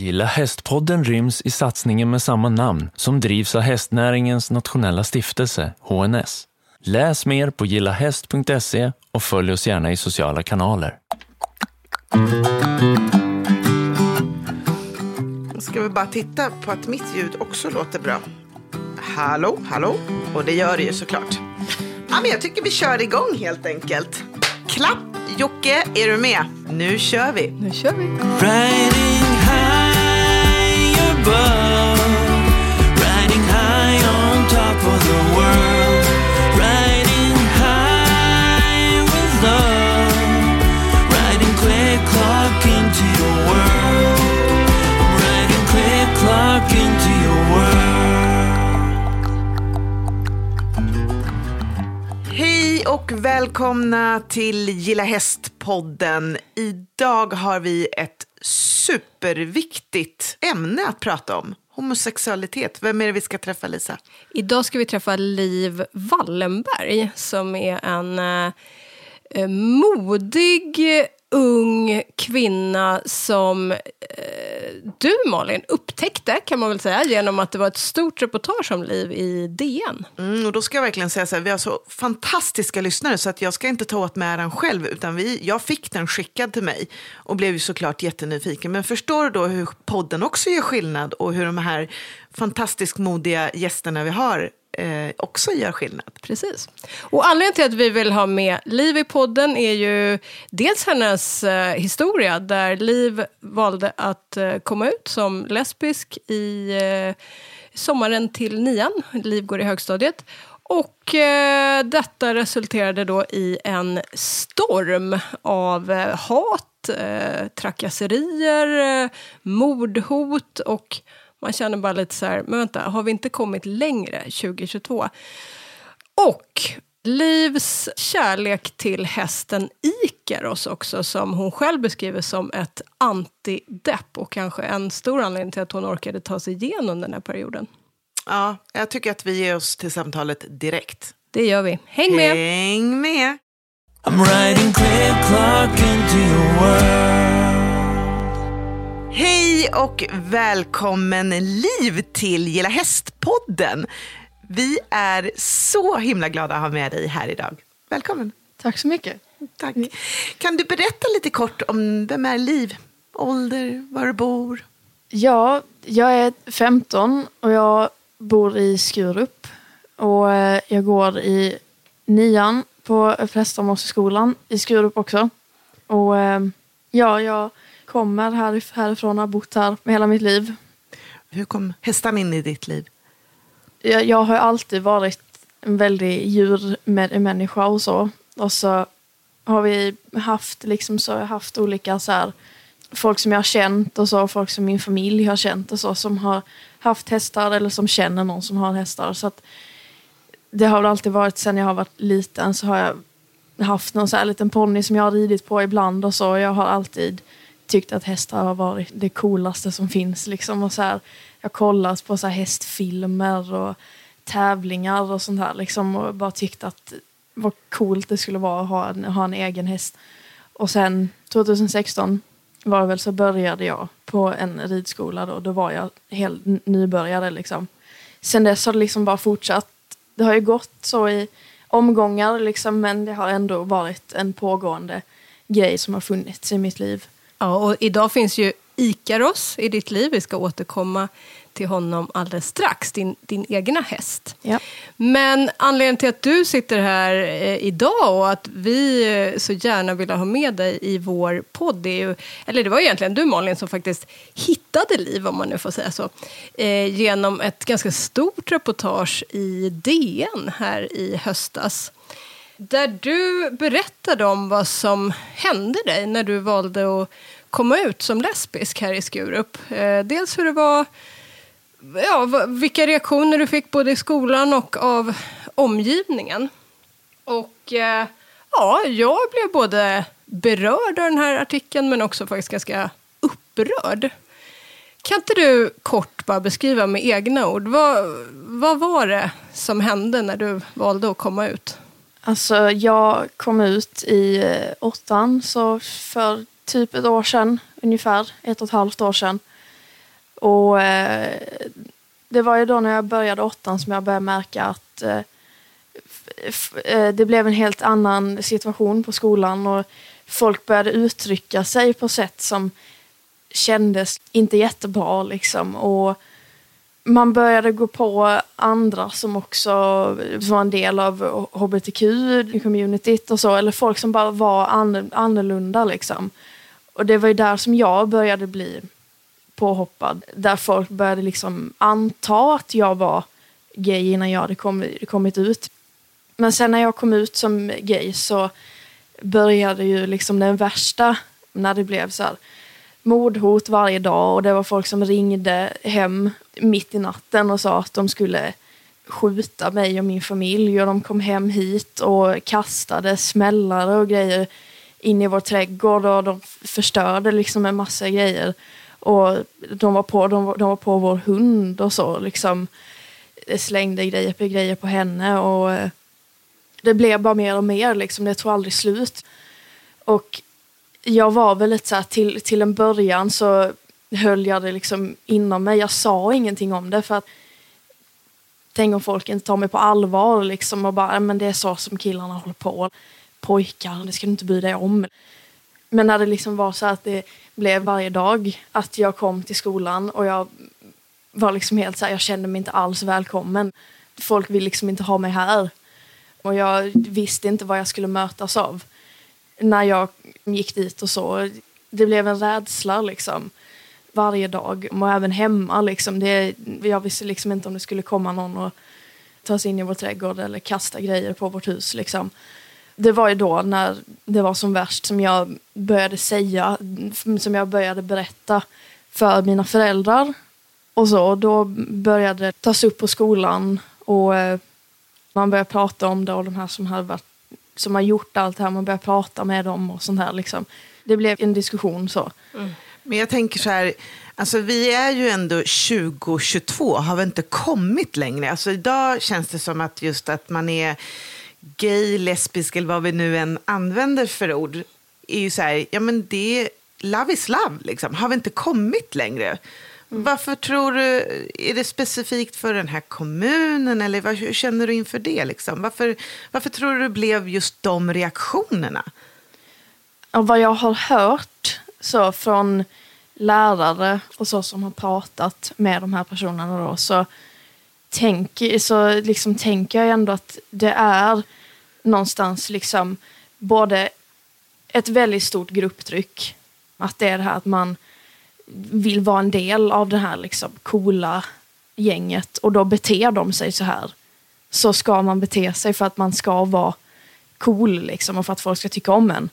Gilla hästpodden ryms i satsningen med samma namn som drivs av hästnäringens nationella stiftelse, HNS. Läs mer på gillahäst.se och följ oss gärna i sociala kanaler. Ska vi bara titta på att mitt ljud också låter bra? Hallå, hallå? Och det gör det ju såklart. Ja, men jag tycker vi kör igång helt enkelt. Klapp, Jocke, är du med? Nu kör vi. Nu kör vi och välkomna till Gilla Häst-podden. Idag har vi ett superviktigt ämne att prata om. Homosexualitet. Vem är det vi ska träffa, Lisa? Idag ska vi träffa Liv Wallenberg som är en eh, eh modig, ung kvinna som eh, du Malin upptäckte kan man väl säga genom att det var ett stort reportage om Liv i DN. Mm, och då ska jag verkligen säga så här, vi har så fantastiska lyssnare så att jag ska inte ta åt mig äran själv, utan vi, jag fick den skickad till mig och blev ju såklart jättenyfiken. Men förstår du då hur podden också gör skillnad och hur de här fantastiskt modiga gästerna vi har eh, också gör skillnad? Precis. Och anledningen till att vi vill ha med Liv i podden är ju dels hennes eh, historia där Liv valde att eh, komma ut som lesbisk i eh, sommaren till nian. Liv går i högstadiet. Och eh, detta resulterade då i en storm av eh, hat, eh, trakasserier, eh, mordhot och man känner bara lite så här, men vänta, har vi inte kommit längre 2022? Och Livs kärlek till hästen Ikaros också, som hon själv beskriver som ett antidepp och kanske en stor anledning till att hon orkade ta sig igenom den här perioden. Ja, jag tycker att vi ger oss till samtalet direkt. Det gör vi. Häng med! Häng med! I'm riding quick clock into your world. Hej och välkommen Liv till Gilla Hästpodden. Vi är så himla glada att ha med dig här idag. Välkommen. Tack så mycket. Tack. Kan du berätta lite kort om vem är Liv? Ålder, var du bor? Ja, jag är 15 och jag bor i Skurup. Och eh, jag går i nian på Prästmålsskolan i Skurup också. Och eh, ja, jag kommer här, härifrån har bott här med hela mitt liv. Hur kom hästarna in i ditt liv? Jag, jag har alltid varit en väldigt djurmänniska och så. Och så har vi haft, liksom, så har jag haft olika så här, folk som jag har känt och så, folk som min familj har känt och så, som har haft hästar eller som känner någon som har hästar. Så att det har väl alltid varit, sen jag har varit liten så har jag haft någon så här liten ponny som jag har ridit på ibland och så. Jag har alltid tyckt att hästar har varit det coolaste som finns. Liksom. Och så här, jag har kollat på så här hästfilmer och tävlingar och sånt här. Liksom, och bara tyckt att vad coolt det skulle vara att ha en, ha en egen häst. Och sen 2016 var det väl så började jag på en ridskola. Då, då var jag helt nybörjare. Liksom. Sen dess har det liksom bara fortsatt. Det har ju gått så i omgångar liksom, men det har ändå varit en pågående grej som har funnits i mitt liv. Ja, och idag finns ju Ikaros i ditt liv. Vi ska återkomma till honom alldeles strax, din, din egna häst. Ja. Men anledningen till att du sitter här eh, idag och att vi eh, så gärna vill ha med dig i vår podd, är ju, eller det var egentligen du Malin som faktiskt hittade liv, om man nu får säga så, eh, genom ett ganska stort reportage i DN här i höstas. Där du berättade om vad som hände dig när du valde att komma ut som lesbisk här i Skurup. Eh, dels hur det var ja, vilka reaktioner du fick både i skolan och av omgivningen. Och eh, ja, jag blev både berörd av den här artikeln men också faktiskt ganska upprörd. Kan inte du kort bara beskriva med egna ord, vad, vad var det som hände när du valde att komma ut? Alltså jag kom ut i eh, åttan så för typ ett år sedan ungefär, ett och ett halvt år sedan. Och eh, det var ju då när jag började åttan som jag började märka att eh, eh, det blev en helt annan situation på skolan och folk började uttrycka sig på sätt som kändes inte jättebra liksom. Och man började gå på andra som också var en del av hbtq-communityt och så, eller folk som bara var annorlunda liksom. Och det var ju där som jag började bli påhoppad, där folk började liksom anta att jag var gay innan jag hade kommit, kommit ut. Men sen när jag kom ut som gay så började ju liksom den värsta, när det blev så här mordhot varje dag och det var folk som ringde hem mitt i natten och sa att de skulle skjuta mig och min familj och de kom hem hit och kastade smällare och grejer in i vår trädgård och de förstörde liksom en massa grejer. Och de var på, de var, de var på vår hund och så liksom eh, slängde grejer på grejer på henne och eh, det blev bara mer och mer liksom, det tog aldrig slut. Och jag var väl lite så här, till, till en början så höll jag det liksom inom mig. Jag sa ingenting om det för att tänk om folk inte tar mig på allvar liksom och bara, men det är så som killarna håller på. Pojkar, det ska du inte bry dig om. Men när det liksom var så att det blev varje dag att jag kom till skolan och jag var liksom helt så här, jag kände mig inte alls välkommen. Folk vill liksom inte ha mig här. Och jag visste inte vad jag skulle mötas av när jag gick dit och så. Det blev en rädsla liksom varje dag och även hemma. Liksom. Det, jag visste liksom inte om det skulle komma någon och ta sig in i vår trädgård eller kasta grejer på vårt hus. Liksom. Det var ju då när det var som värst som jag började säga, som jag började berätta för mina föräldrar. Och så, då började det tas upp på skolan och eh, man började prata om det och de här som, hade varit, som har gjort allt det här, man börjar prata med dem och sånt här. Liksom. Det blev en diskussion så. Mm. Men jag tänker så här, alltså vi är ju ändå 2022, har vi inte kommit längre? Alltså idag känns det som att just att man är gay, lesbisk eller vad vi nu än använder för ord, är ju så här, ja men det love is love, liksom. Har vi inte kommit längre? Varför tror du, är det specifikt för den här kommunen eller vad, hur känner du inför det? Liksom? Varför, varför tror du det blev just de reaktionerna? Och vad jag har hört så från lärare och så som har pratat med de här personerna då, så, tänk, så liksom tänker jag ändå att det är någonstans liksom både ett väldigt stort grupptryck, att det är det här att man vill vara en del av det här liksom coola gänget och då beter de sig så här. Så ska man bete sig för att man ska vara cool liksom och för att folk ska tycka om en.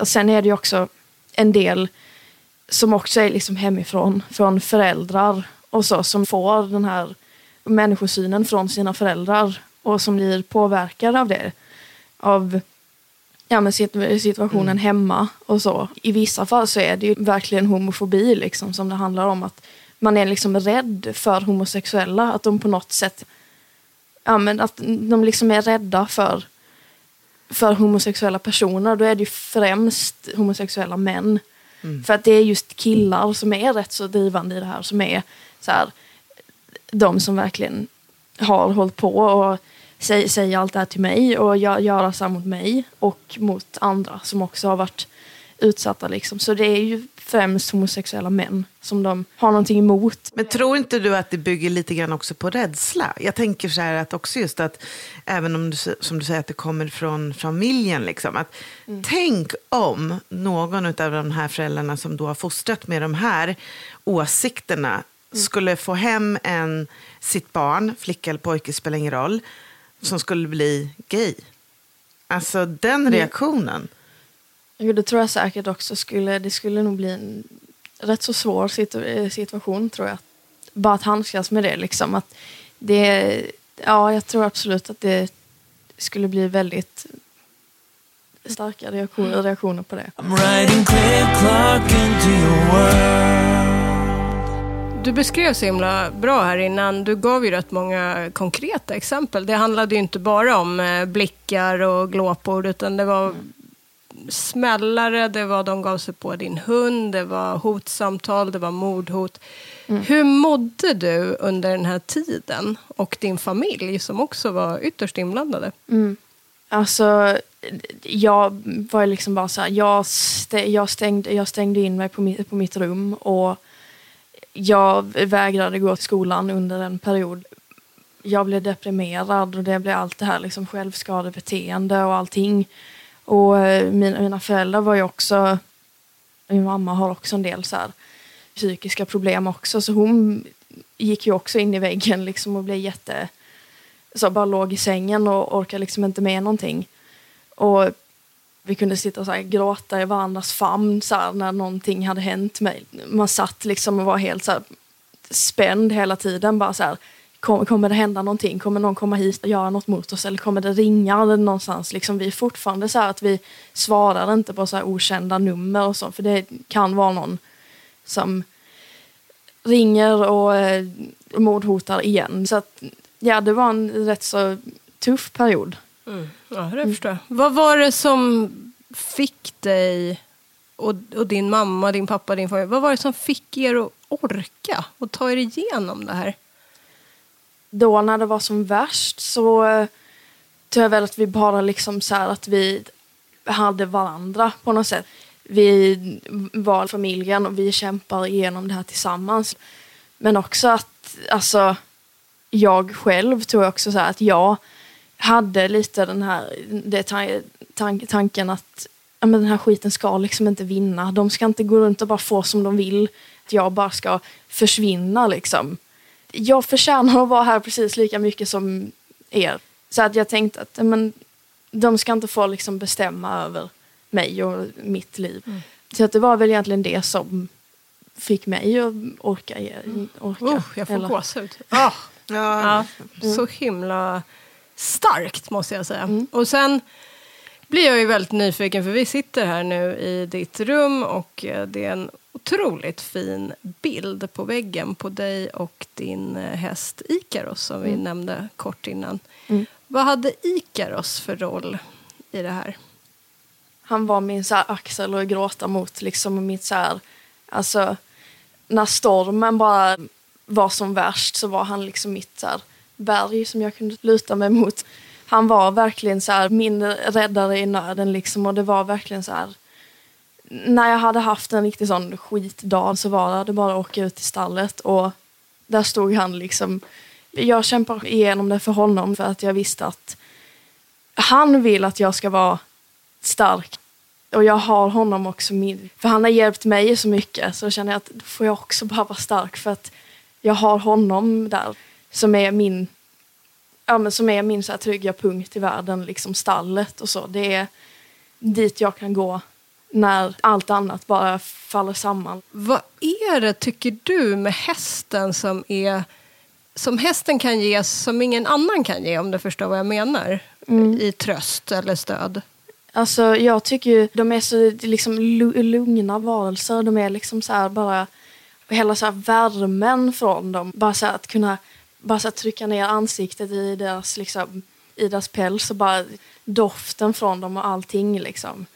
Och sen är det ju också en del som också är liksom hemifrån, från föräldrar och så, som får den här människosynen från sina föräldrar och som blir påverkade av det. Av ja, men sit- situationen hemma och så. I vissa fall så är det ju verkligen homofobi liksom, som det handlar om. att Man är liksom rädd för homosexuella, att de på något sätt ja, men att de liksom är rädda för för homosexuella personer, då är det ju främst homosexuella män. För att det är just killar som är rätt så drivande i det här, som är så här, de som verkligen har hållit på och säger, säger allt det här till mig och gör, gör så här mot mig och mot andra som också har varit utsatta. Liksom. Så det är ju främst homosexuella män som de har någonting emot. Men tror inte du att det bygger lite grann också på rädsla? Jag tänker så här att också just att, även om du, som du säger att det kommer från familjen, liksom, att tänk om någon av de här föräldrarna som då har fostrat med de här åsikterna skulle få hem en, sitt barn, flicka eller pojke spelar ingen roll, som skulle bli gay. Alltså den reaktionen. Jo, det tror jag säkert också skulle, det skulle nog bli en rätt så svår situ- eh, situation tror jag. Bara att handskas med det liksom. Att det, ja, jag tror absolut att det skulle bli väldigt starka reaktioner, reaktioner på det. Du beskrev så himla bra här innan. Du gav ju rätt många konkreta exempel. Det handlade ju inte bara om eh, blickar och glåpord, utan det var smällare, det var de gav sig på din hund, det var hotsamtal, det var mordhot. Hur mådde du under den här tiden? Och din familj som också var ytterst inblandade. Alltså, jag var liksom bara så här, jag, stä, jag, stängde, jag stängde in mig på mitt, på mitt rum och jag vägrade gå till skolan under en period. Jag blev deprimerad och det blev allt det här liksom självskadebeteende och allting. Och eh, mina, mina föräldrar var ju också, min mamma har också en del så här psykiska problem också så hon gick ju också in i väggen liksom och blev jätte så bara låg i sängen och orkade liksom inte med någonting. Och vi kunde sitta och så här, gråta i varandras famn så här, när någonting hade hänt mig. Man satt liksom och var helt så här, spänd hela tiden. Bara så här, kom, kommer det hända någonting? Kommer någon komma hit och göra något mot oss? Eller kommer det ringa någonstans? Liksom, vi är fortfarande så här att vi svarar inte på så här okända nummer och så. För det kan vara någon som ringer och eh, mordhotar igen. Så att, ja, det var en rätt så tuff period. Mm. Ja, det förstår jag. Vad var det som fick dig och, och din mamma, din pappa, din familj, vad var det som fick er att orka och ta er igenom det här? då när det var som värst så eh, tror jag väl att vi bara liksom så här att vi hade varandra på något sätt. Vi var familjen och vi kämpar igenom det här tillsammans. Men också att, alltså, jag själv tror också så här att jag hade lite den här det tan tan tanken att ja, men den här skiten ska liksom inte vinna. De ska inte gå runt och bara få som de vill. Att jag bara ska försvinna liksom jag förtjänar att vara här precis lika mycket som er. Så att jag tänkte att men, de ska inte få liksom bestämma över mig och mitt liv. Mm. Så att det var väl egentligen det som fick mig att orka. orka oh, jag får gåshud. Oh. Ja. Ja, så himla starkt måste jag säga. Mm. Och sen blir jag ju väldigt nyfiken för vi sitter här nu i ditt rum och eh, det är en otroligt fin bild på väggen på dig och din eh, häst Ikaros som vi mm. nämnde kort innan. Mm. Vad hade Ikaros för roll i det här? Han var min så axel att gråta mot. Liksom mitt så här, alltså, när stormen bara var som värst så var han liksom mitt så här, berg som jag kunde luta mig mot. Han var verkligen så här, min räddare i nöden liksom, och det var verkligen så här när jag hade haft en riktig sån skitdag så var det bara att åka ut till stallet och där stod han liksom. Jag kämpar igenom det för honom för att jag visste att han vill att jag ska vara stark. Och jag har honom också med. För han har hjälpt mig så mycket så känner jag att då får jag också bara vara stark för att jag har honom där som är min ja, men som är min så här trygga punkt i världen, liksom stallet och så. Det är dit jag kan gå när allt annat bara faller samman. Vad är det, tycker du, med hästen som är som hästen kan ge som ingen annan kan ge, om du förstår vad jag menar, mm. i tröst eller stöd? Alltså, jag tycker ju, de är så liksom lugna varelser. De är liksom så här bara, hela så här värmen från dem. Bara så att kunna bara så trycka ner ansiktet i deras, liksom, i deras päls och bara doften från dem och allting. Liksom.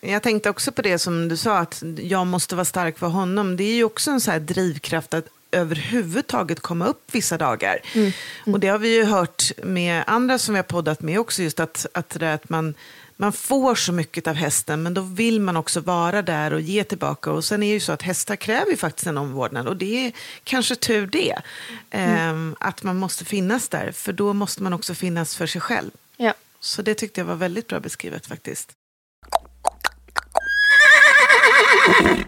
Jag tänkte också på det som du sa, att jag måste vara stark för honom. Det är ju också en så drivkraft att överhuvudtaget komma upp vissa dagar. Mm. Mm. Och det har vi ju hört med andra som vi har poddat med också, just att, att, det att man, man får så mycket av hästen, men då vill man också vara där och ge tillbaka. Och sen är det ju så att hästar kräver ju faktiskt en omvårdnad och det är kanske tur det. Mm. Att man måste finnas där, för då måste man också finnas för sig själv. Ja. Så det tyckte jag var väldigt bra beskrivet faktiskt.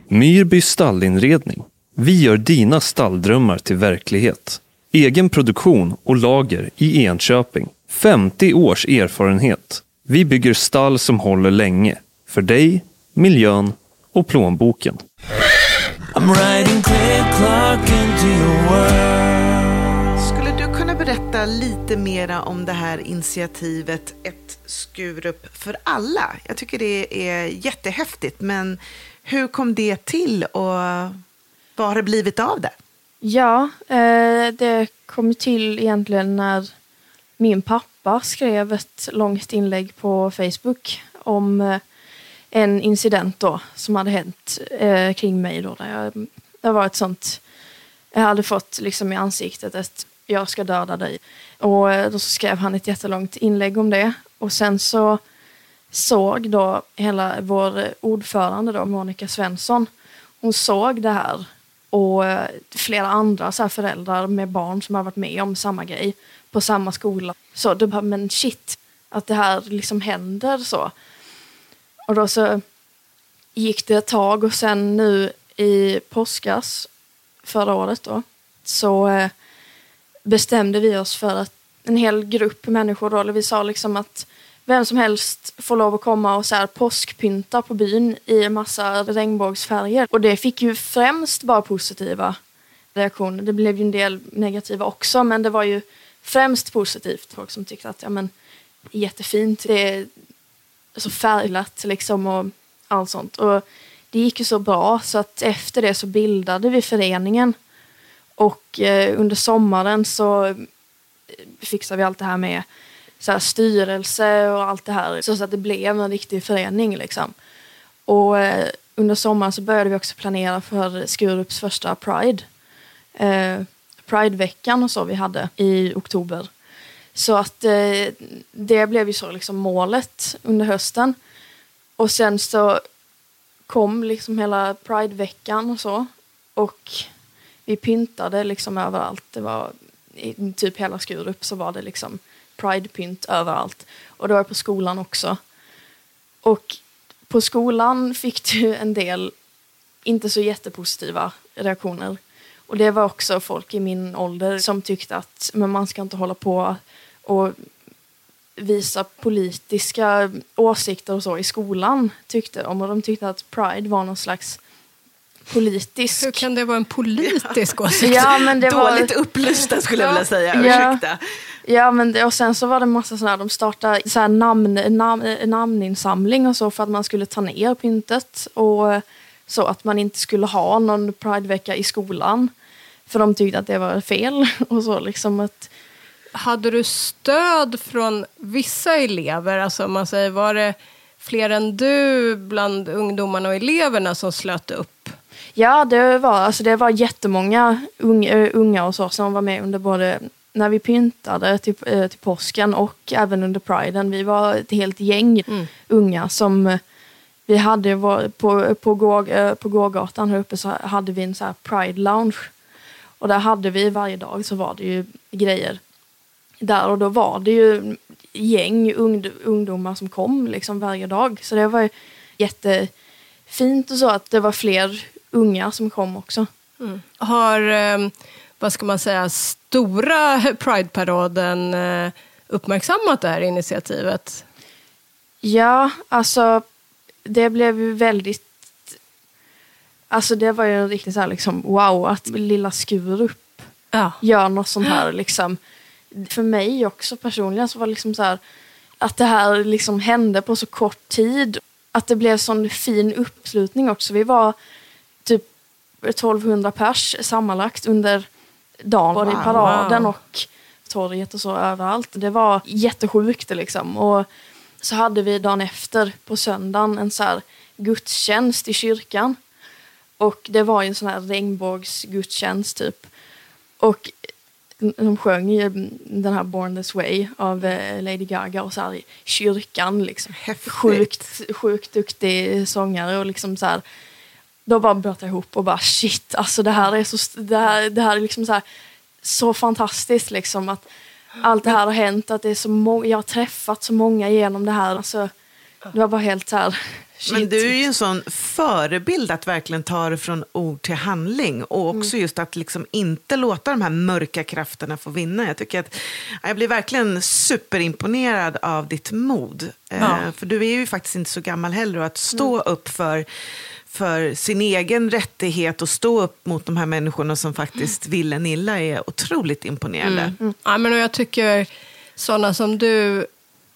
Myrby stallinredning. Vi gör dina stalldrömmar till verklighet. Egen produktion och lager i Enköping. 50 års erfarenhet. Vi bygger stall som håller länge. För dig, miljön och plånboken. Skulle du kunna berätta lite mera om det här initiativet Ett Skurup för alla? Jag tycker det är jättehäftigt, men hur kom det till och vad har det blivit av det? Ja, eh, det kom till egentligen när min pappa skrev ett långt inlägg på Facebook om eh, en incident då som hade hänt eh, kring mig då. Där jag, det var ett sånt, jag hade fått liksom i ansiktet att jag ska döda dig. Och eh, då skrev han ett jättelångt inlägg om det. Och sen så såg då hela vår ordförande då, Monica Svensson, hon såg det här och eh, flera andra så här föräldrar med barn som har varit med om samma grej på samma skola. Så då bara, men shit, att det här liksom händer så. Och då så gick det ett tag och sen nu i påskas förra året då så eh, bestämde vi oss för att en hel grupp människor då, eller vi sa liksom att vem som helst får lov att komma och så här påskpynta på byn i en massa regnbågsfärger. Och det fick ju främst bara positiva reaktioner. Det blev ju en del negativa också, men det var ju främst positivt. Folk som tyckte att ja, men, jättefint, det är så färglat liksom och allt sånt. Och det gick ju så bra så att efter det så bildade vi föreningen. Och eh, under sommaren så eh, fixade vi allt det här med så här, styrelse och allt det här. Så att det blev en riktig förening liksom. Och eh, under sommaren så började vi också planera för Skurups första Pride. Eh, Prideveckan och så vi hade i oktober. Så att eh, det blev ju så liksom målet under hösten. Och sen så kom liksom hela Prideveckan och så. Och vi pyntade liksom överallt. Det var i typ hela Skurup så var det liksom Pride-pynt överallt. Och det var på skolan också. Och på skolan fick du en del inte så jättepositiva reaktioner. Och det var också folk i min ålder som tyckte att men man ska inte hålla på och visa politiska åsikter och så i skolan tyckte de. Och de tyckte att Pride var någon slags politisk... Hur kan det vara en politisk åsikt? Ja, men det var... Dåligt upplysta skulle jag vilja säga, Ja. ursäkta. Ja, men det, och sen så var det massa sådana här, de startade så här namn, namn, namninsamling och så för att man skulle ta ner pyntet och så att man inte skulle ha någon Pridevecka i skolan. För de tyckte att det var fel och så liksom att Hade du stöd från vissa elever? Alltså man säger, var det fler än du bland ungdomarna och eleverna som slöt upp? Ja, det var, alltså det var jättemånga unga, unga och så som var med under både när vi pyntade till, eh, till påsken och även under priden. Vi var ett helt gäng unga som vi hade vår, på, på, gå, eh, på gågatan här uppe så hade vi en så här pride lounge. Och där hade vi varje dag så var det ju grejer där och då var det ju gäng ungd, ungdomar som kom liksom varje dag. Så det var ju jättefint och så att det var fler unga som kom också. Har, eh, vad ska man säga, stora Pride-paraden eh, uppmärksammat det här initiativet? Ja, alltså det blev ju väldigt... Alltså det var ju riktigt så här liksom wow att lilla Skurup Ja. gör något sånt här liksom. För mig också personligen så var det liksom så här att det här liksom hände på så kort tid. Att det blev sån fin uppslutning också. Vi var typ 1200 pers sammanlagt under dagen. Både i Wow. paraden Wow. och torget och så överallt. Det var jättesjukt liksom. Och så hade vi dagen efter på söndagen en så här gudstjänst i kyrkan. Och det var ju en sån här regnbågsgudstjänst typ. Och de sjöng ju den här Born this way av eh, Lady Gaga och så här i kyrkan. Liksom. Häftigt. Sjukt, sjukt duktig sångare och liksom så här. Då bara bröt jag ihop och bara shit, alltså det här är så, det här, det här är liksom så här, så fantastiskt liksom att allt det här har hänt, att det är så många, jag har träffat så många genom det här. Alltså, det var bara helt så här, shit. Men du är ju en sån förebild att verkligen ta det från ord till handling och också just att liksom inte låta de här mörka krafterna få vinna. Jag tycker att jag blir verkligen superimponerad av ditt mod. Eh, Ja. För du är ju faktiskt inte så gammal heller och att stå upp för för sin egen rättighet och stå upp mot de här människorna som faktiskt vill en illa är otroligt imponerande. Ja, men och jag tycker sådana som du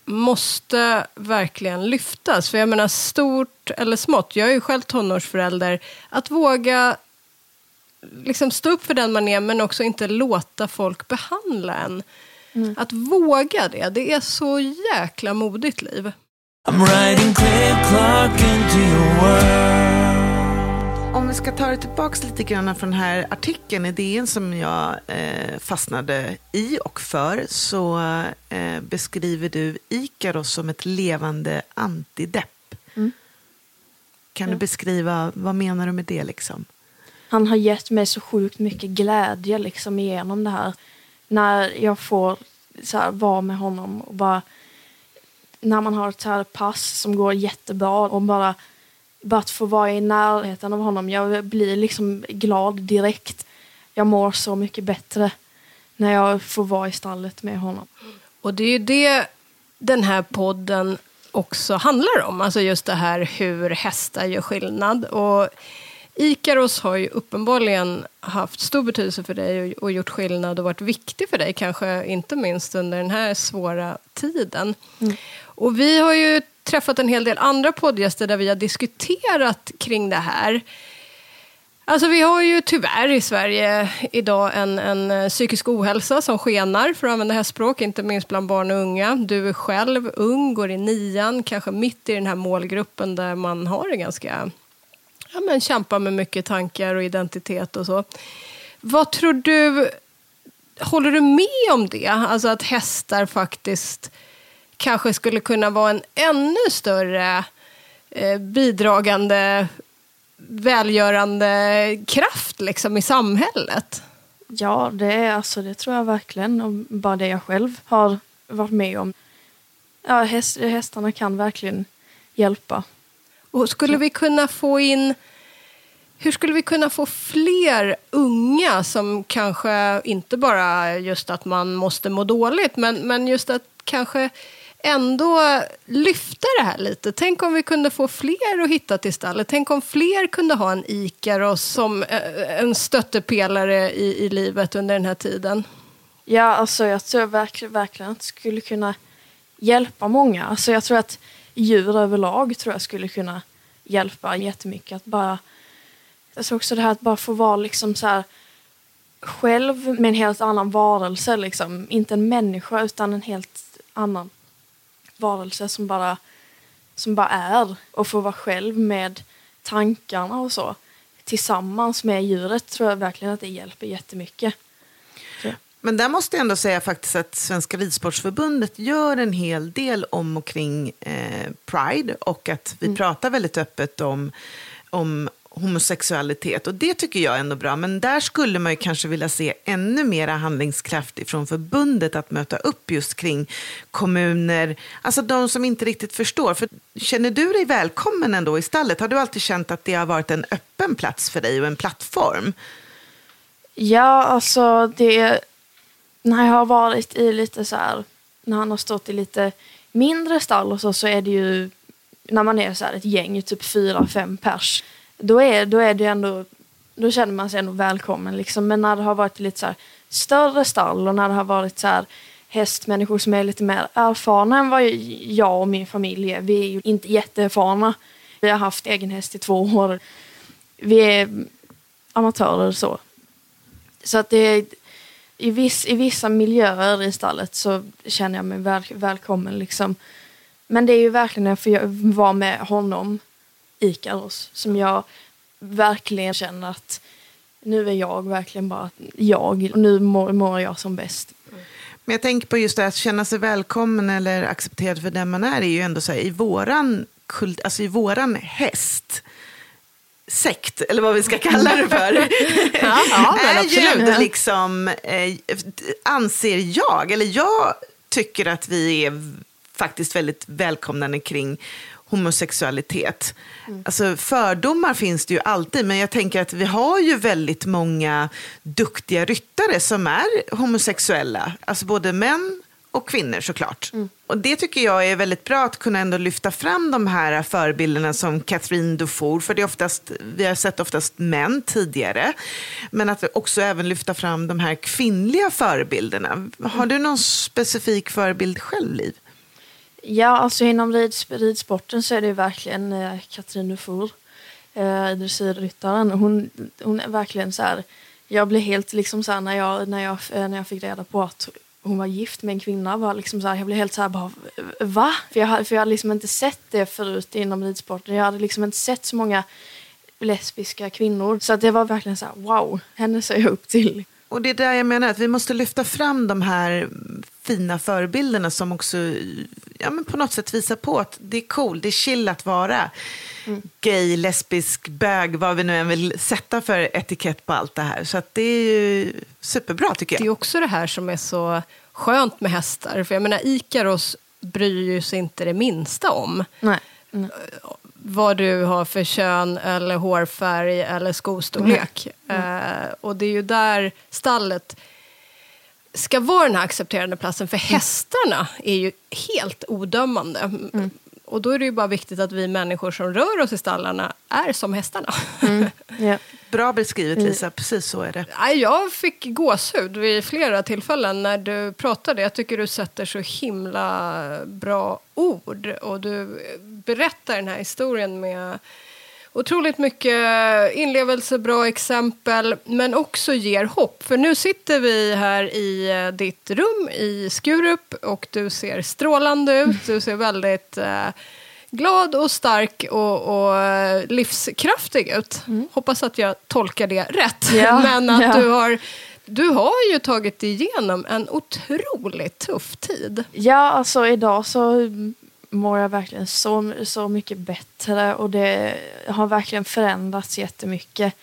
måste verkligen lyftas. För jag menar stort eller smått, jag är ju själv tonårsförälder, att våga liksom stå upp för den man är men också inte låta folk behandla en. Att våga det, det är så jäkla modigt liv. I'm riding click clock into your world. Om vi ska ta det tillbaka lite grann från den här artikeln i DN som jag eh, fastnade i och för så eh, beskriver du Ikaros som ett levande antidepp. Kan du beskriva, vad menar du med det liksom? Han har gett mig så sjukt mycket glädje liksom igenom det här. När jag får så här, vara med honom och bara... När man har ett så här pass som går jättebra och bara, bara att få vara i närheten av honom. Jag blir liksom glad direkt. Jag mår så mycket bättre när jag får vara i stallet med honom. Och det är ju det den här podden också handlar om. Alltså just det här hur hästar gör skillnad. Och Ikaros har ju uppenbarligen haft stor betydelse för dig och- gjort skillnad och varit viktig för dig, kanske inte minst under den här svåra tiden. Och vi har ju träffat en hel del andra poddgäster där vi har diskuterat kring det här. Alltså vi har ju tyvärr i Sverige idag en, en eh, psykisk ohälsa som skenar, för att använda hästspråk, inte minst bland barn och unga. Du är själv ung, går i nian, kanske mitt i den här målgruppen där man har en ganska, ja men kämpar med mycket tankar och identitet och så. Vad tror du, håller du med om det? Alltså att hästar faktiskt kanske skulle kunna vara en ännu större eh, bidragande välgörande kraft liksom, i samhället. Ja, det, är, alltså, det tror jag verkligen. Och bara det jag själv har varit med om. Ja, häst, hästarna kan verkligen hjälpa. Och skulle vi kunna få in... Hur skulle vi kunna få fler unga som kanske inte bara just att man måste må dåligt, men, men just att kanske ändå lyfta det här lite. Tänk om vi kunde få fler att hitta till stallet. Tänk om fler kunde ha en Ikaros som eh, en stöttepelare i, i livet under den här tiden. Ja, alltså jag tror verkligen, verkligen att det skulle kunna hjälpa många. Alltså jag tror att djur överlag tror jag skulle kunna hjälpa jättemycket. Att bara, jag tror också det här att bara få vara liksom så här själv med en helt annan varelse. Liksom. Inte en människa utan en helt annan varelse som bara, som bara är. Och få vara själv med tankarna och så. Tillsammans med djuret tror jag verkligen att det hjälper jättemycket. Men där måste jag ändå säga faktiskt att Svenska Ridsportsförbundet gör en hel del om och kring eh, Pride och att vi pratar väldigt öppet om, om homosexualitet. Och det tycker jag är ändå bra. Men där skulle man ju kanske vilja se ännu mera handlingskraft från förbundet att möta upp just kring kommuner, alltså de som inte riktigt förstår. För känner du dig välkommen ändå i stallet? Har du alltid känt att det har varit en öppen plats för dig och en plattform? Ja, alltså det... När jag har varit i lite så här... När han har stått i lite mindre stall och så, så är det ju... När man är så här ett gäng, typ fyra, fem pers. Då är, då är det ändå... Då känner man sig ändå välkommen. Liksom. Men när det har varit lite så här större stall och när det har varit så här hästmänniskor som är lite mer erfarna än vad jag och min familj är. Vi är ju inte jätteerfarna. Vi har haft egen häst i två år. Vi är amatörer så. Så att det är, i, viss, i vissa miljöer i stallet så känner jag mig väl, välkommen. Liksom. Men det är ju verkligen när jag får vara med honom, Ikaros, som jag verkligen känner att nu är jag verkligen bara jag. Och nu mår, mår jag som bäst. Men jag tänker på just det att känna sig välkommen eller accepterad för den man är, är ju ändå så här, i våran, kult, alltså i våran häst, sekt, eller vad vi ska kalla det för, Ja, ja, är ju liksom, eh, anser jag, eller jag tycker att vi är faktiskt väldigt välkomnande kring homosexualitet. Alltså fördomar finns det ju alltid, men jag tänker att vi har ju väldigt många duktiga ryttare som är homosexuella. Alltså både män och kvinnor såklart. Och det tycker jag är väldigt bra att kunna ändå lyfta fram de här förebilderna som Catherine Dufour, för det är oftast, vi har sett oftast män tidigare, men att också även lyfta fram de här kvinnliga förebilderna. Har du någon specifik förebild själv, Liv? Ja, alltså inom rids, ridsporten så är det ju verkligen eh, Katrin Dufour, eh, dressyrryttaren. Hon, hon är verkligen så här, jag blev helt liksom så här när jag, när jag, eh, när jag fick reda på att hon var gift med en kvinna var liksom så här, jag blev helt så här bara, va? För jag, hade- för jag hade liksom inte sett det förut inom ridsporten. Jag hade liksom inte sett så många lesbiska kvinnor. Så att det var verkligen så här, wow, henne ser jag upp till. Och det är där jag menar att vi måste lyfta fram de här fina förebilderna som också ja, men på något sätt visar på att det är cool, det är chill att vara gay, lesbisk, bög, vad vi nu än vill sätta för etikett på allt det här. Så att det är ju superbra tycker Det är jag. också det här som är så skönt med hästar. För jag menar, Ikaros bryr ju sig inte det minsta om Nej. Nej. Vad du har för kön eller hårfärg eller skostorlek. Eh, och det är ju där stallet ska vara den här accepterande platsen. För hästarna är ju helt odömande. Och då är det ju bara viktigt att vi människor som rör oss i stallarna är som hästarna. Ja. Bra beskrivet Lisa, precis så är det. Jag fick gåshud vid flera tillfällen när du pratade. Jag tycker du sätter så himla bra ord. Och du berättar den här historien med otroligt mycket inlevelse, bra exempel, men också ger hopp. För nu sitter vi här i eh, ditt rum i Skurup och du ser strålande ut. Du ser väldigt eh, glad och stark och, och eh, livskraftig ut. Hoppas att jag tolkar det rätt. Ja, men att ja. du har du har ju tagit igenom en otroligt tuff tid. Ja, alltså idag så mår jag verkligen så, så mycket bättre och det har verkligen förändrats jättemycket,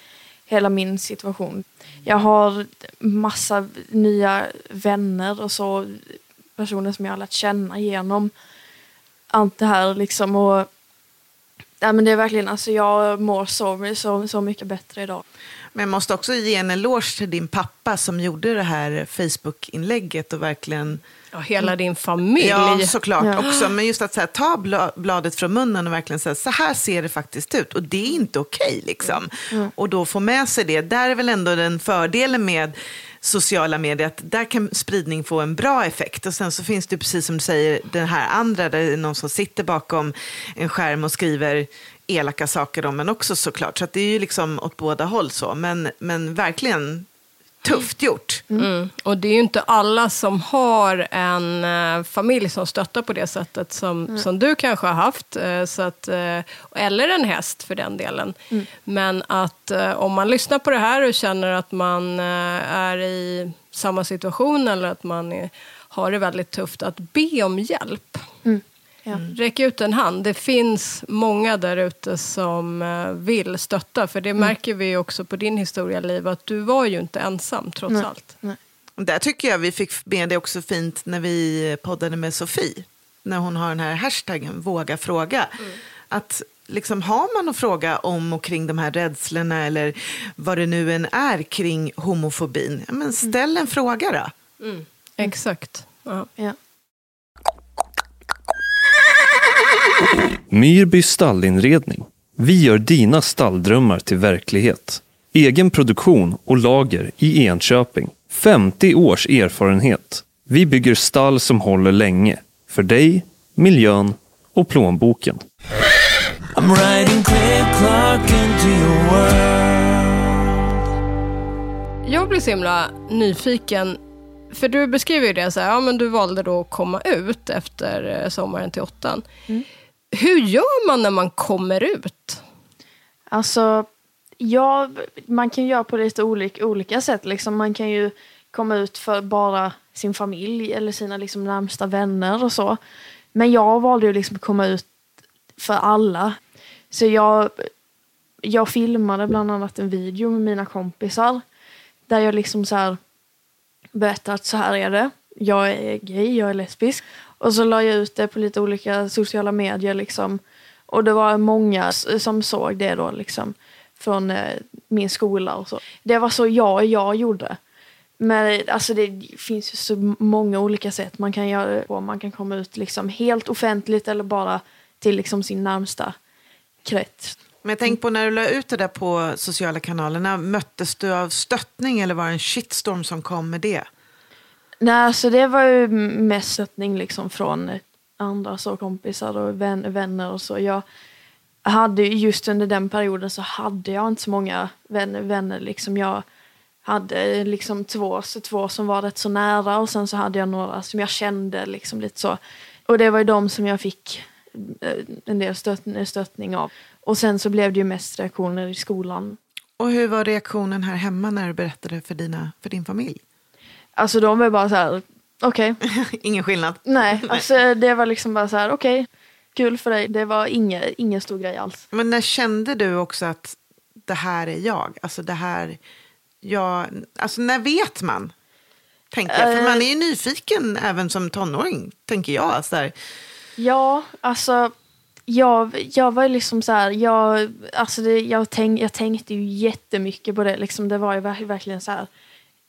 hela min situation. Jag har massa nya vänner och så, personer som jag har lärt känna genom allt det här liksom och ja, men det är verkligen, alltså jag mår så, så, så mycket bättre idag. Men jag måste också ge en eloge till din pappa som gjorde det här Facebook-inlägget och verkligen Ja, hela din familj. Ja, såklart Ja. också. Men just att så här, ta bla- bladet från munnen och verkligen säga så här ser det faktiskt ut. Och det är inte okej. liksom. Och då få med sig det. Där är väl ändå den fördelen med sociala medier, att där kan spridning få en bra effekt. Och sen så finns det precis som du säger, den här andra, där det är någon som sitter bakom en skärm och skriver elaka saker om en också såklart. Så att det är ju liksom åt båda håll så. Men, men verkligen tufft gjort. Mm. Och det är ju inte alla som har en eh, familj som stöttar på det sättet som, som du kanske har haft. eh, så att, eh, eller en häst för den delen. Men att eh, om man lyssnar på det här och känner att man eh, är i samma situation eller att man är, har det väldigt tufft, att be om hjälp. Ja. Räck ut en hand. Det finns många där ute som eh, vill stötta. För det märker vi också på din historia, Liv, att du var ju inte ensam trots Nej. allt. Och Där tycker jag vi fick med det också fint när vi poddade med Sofie. När hon har den här hashtaggen våga fråga. Att liksom har man att fråga om och kring de här rädslorna eller vad det nu än är kring homofobin. Ja, men ställ en fråga då. Exakt. Ja. Ja. Myrby stallinredning. Vi gör dina stalldrömmar till verklighet. Egen produktion och lager i Enköping. 50 års erfarenhet. Vi bygger stall som håller länge. För dig, miljön och plånboken. I'm riding click clock into your world. Jag blir så himla nyfiken. För du beskriver ju det så här, ja men du valde då att komma ut efter eh, sommaren till åttan. Hur gör man när man kommer ut? Alltså, ja, man kan göra på lite olika, olika sätt. Liksom. Man kan ju komma ut för bara sin familj eller sina liksom, närmsta vänner och så. Men jag valde ju liksom att komma ut för alla. Så jag, jag filmade bland annat en video med mina kompisar. Där jag liksom så här berättade att så här är det. Jag är gay, jag är lesbisk. Och så la jag ut det på lite olika sociala medier liksom. Och det var många som såg det då liksom. Från eh, min skola och så. Det var så jag jag gjorde. Men alltså det finns ju så många olika sätt man kan göra det på. Man kan komma ut liksom helt offentligt eller bara till liksom sin närmsta krets. Men jag tänker på när du la ut det där på sociala kanalerna. Möttes du av stöttning eller var det en shitstorm som kom med det? Nej, så det var ju mest stöttning liksom från andra så kompisar och vän, vänner och så. Jag hade just under den perioden så hade jag inte så många vänner. vänner liksom. Jag hade liksom två, så två som var rätt så nära och sen så hade jag några som jag kände liksom lite så. Och det var ju de som jag fick eh, en del stött, stöttning av. Och sen så blev det ju mest reaktioner i skolan. Och hur var reaktionen här hemma när du berättade för, dina, för din familj? Alltså de var bara så här, okej. Ingen skillnad. Nej, alltså det var liksom bara så här, okej. Kul för dig. Det var ingen, ingen stor grej alls. Men när kände du också att det här är jag? Alltså det här, jag, alltså när vet man? Tänker jag. För man är ju nyfiken även som tonåring, tänker jag. Så här. Ja, alltså jag, jag var liksom så här, jag, alltså det, jag, tänk, jag tänkte ju jättemycket på det. Liksom, det var ju ver- verkligen så här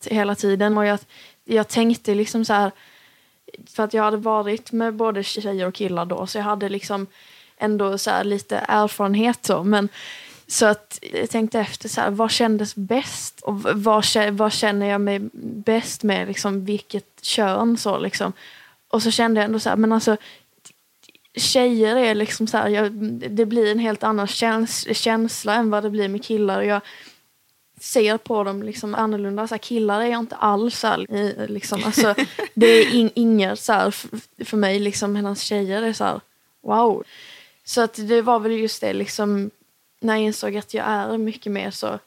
hela tiden. Och jag, jag tänkte liksom så här, för att jag hade varit med både tjejer och killar då, så jag hade liksom ändå så här lite erfarenhet så. Men, så att jag tänkte efter så här, vad kändes bäst? Och vad, vad känner jag mig bäst med? Liksom, vilket kön? Så, liksom. Och så kände jag ändå så här, men alltså tjejer är liksom så här, jag, det blir en helt annan käns känsla än vad det blir med killar. Jag ser på dem liksom annorlunda. Så här, killar är jag inte alls så här, liksom, alltså, Det är in, inget så här, f- för mig, liksom, hennes tjejer är så här, wow. Så att det var väl just det, liksom, när jag insåg att jag är mycket mer så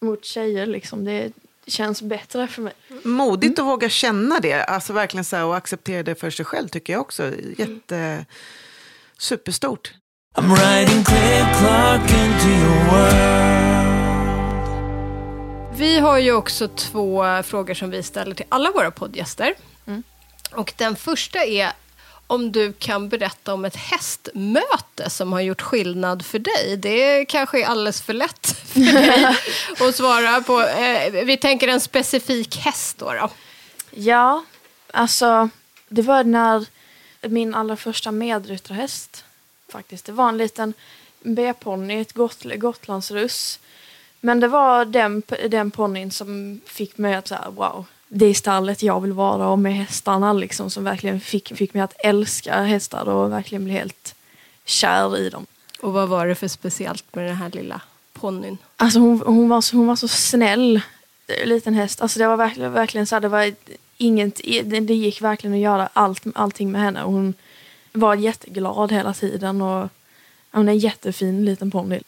mot tjejer. Liksom, det känns bättre för mig. Modigt mm. att våga känna det, alltså verkligen så här, och acceptera det för sig själv tycker jag också. Jätte, mm. superstort. I'm riding click clock into your world. Vi har ju också två frågor som vi ställer till alla våra poddgäster. Och den första är om du kan berätta om ett hästmöte som har gjort skillnad för dig. Det kanske är alldeles för lätt för dig att svara på. Eh, vi tänker en specifik häst då. då. Ja, alltså det var när min allra första medryttarhäst faktiskt. Det var en liten B-ponny, ett got gotlandsruss. Men det var den, den ponnyn som fick mig att säga wow, det är stallet jag vill vara och med hästarna liksom som verkligen fick, fick mig att älska hästar och verkligen bli helt kär i dem. Och vad var det för speciellt med den här lilla ponnyn? Alltså hon, hon, var så, hon var så snäll, eh, liten häst. Alltså det var verkligen, verkligen så här, det var inget, det, det gick verkligen att göra allt, allting med henne. Och Hon var jätteglad hela tiden och hon är en jättefin liten ponny.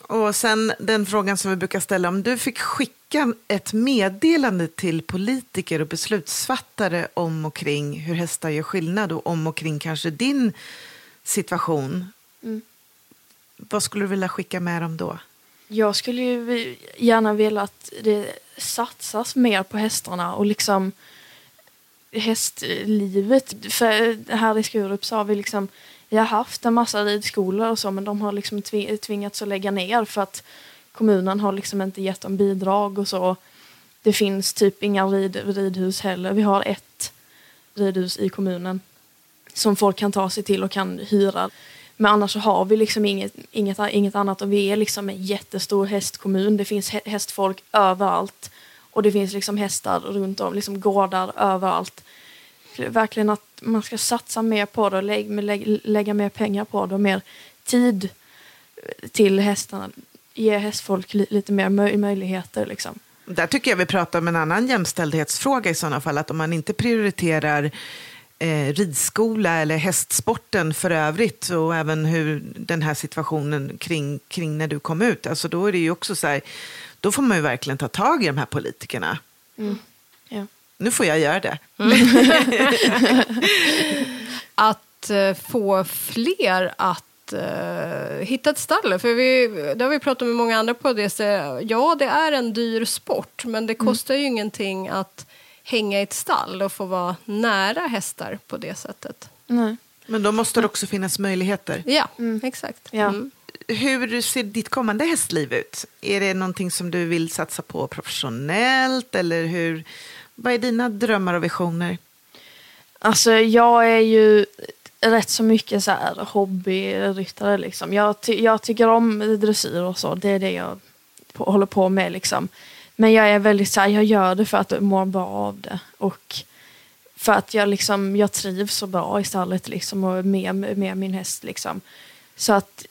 Och sen den frågan som vi brukar ställa, om du fick skicka ett meddelande till politiker och beslutsfattare om och kring hur hästar gör skillnad och om och kring kanske din situation. Vad skulle du vilja skicka med dem då? Jag skulle ju gärna vilja att det satsas mer på hästarna och liksom hästlivet. För här i Skurup så har vi liksom, vi har haft en massa ridskolor och så men de har liksom tvingats att lägga ner för att kommunen har liksom inte gett dem bidrag och så. Det finns typ inga rid, ridhus heller. Vi har ett ridhus i kommunen som folk kan ta sig till och kan hyra. Men annars så har vi liksom inget, inget, inget annat och vi är liksom en jättestor hästkommun. Det finns hästfolk överallt och det finns liksom hästar runt om, liksom gårdar överallt. Verkligen att man ska satsa mer på det och lä lägga, lägga mer pengar på det och mer tid till hästarna. Ge hästfolk li, lite mer möj, möjligheter liksom. Där tycker jag vi pratar om en annan jämställdhetsfråga i sådana fall. Att om man inte prioriterar eh, ridskola eller hästsporten för övrigt och även hur den här situationen kring, kring när du kom ut. Alltså då är det ju också så här, då får man ju verkligen ta tag i de här politikerna. Ja. Nu får jag göra det. Att eh, få fler att eh, hitta ett stall. För vi, det har vi pratat med många andra på det. Så, ja, det är en dyr sport, men det kostar ju ingenting att hänga i ett stall och få vara nära hästar på det sättet. Nej. Men då måste det också finnas möjligheter. Ja, exakt. Ja. Mm. Hur ser ditt kommande hästliv ut? Är det någonting som du vill satsa på professionellt? Eller hur, vad är dina drömmar och visioner? Alltså jag är ju rätt så mycket så här hobbyryttare liksom. Jag, ty- jag tycker om dressyr och så. Det är det jag på- håller på med liksom. Men jag är väldigt så här, jag gör det för att jag mår bra av det. Och för att jag liksom, jag trivs så bra i stallet liksom och med, med min häst liksom. Så att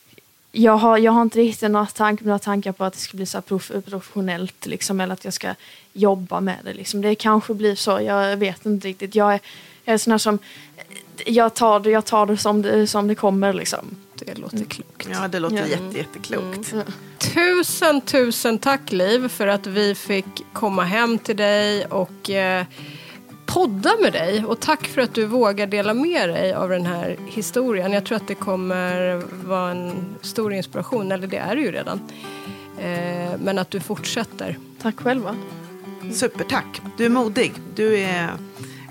jag har, jag har inte riktigt några, tank, några tankar på att det ska bli så här prof, professionellt liksom, eller att jag ska jobba med det. Liksom. Det kanske blir så, jag vet inte riktigt. Jag är, jag är sån här som, jag tar det, jag tar det som det, som det kommer. Liksom. Det låter klokt. Ja, det låter Ja. jätte, jätteklokt. Tusen, tusen tack Liv för att vi fick komma hem till dig och eh, podda med dig. Och tack för att du vågar dela med dig av den här historien. Jag tror att det kommer vara en stor inspiration, eller det är det ju redan. Eh, men att du fortsätter. Tack själva. Supertack. Du är modig. Du är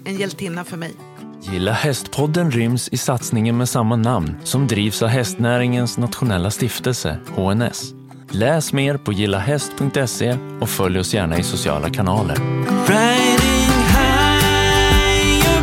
en hjältinna för mig. Gilla hästpodden ryms i satsningen med samma namn som drivs av hästnäringens nationella stiftelse, HNS. Läs mer på gillahäst.se och följ oss gärna i sociala kanaler.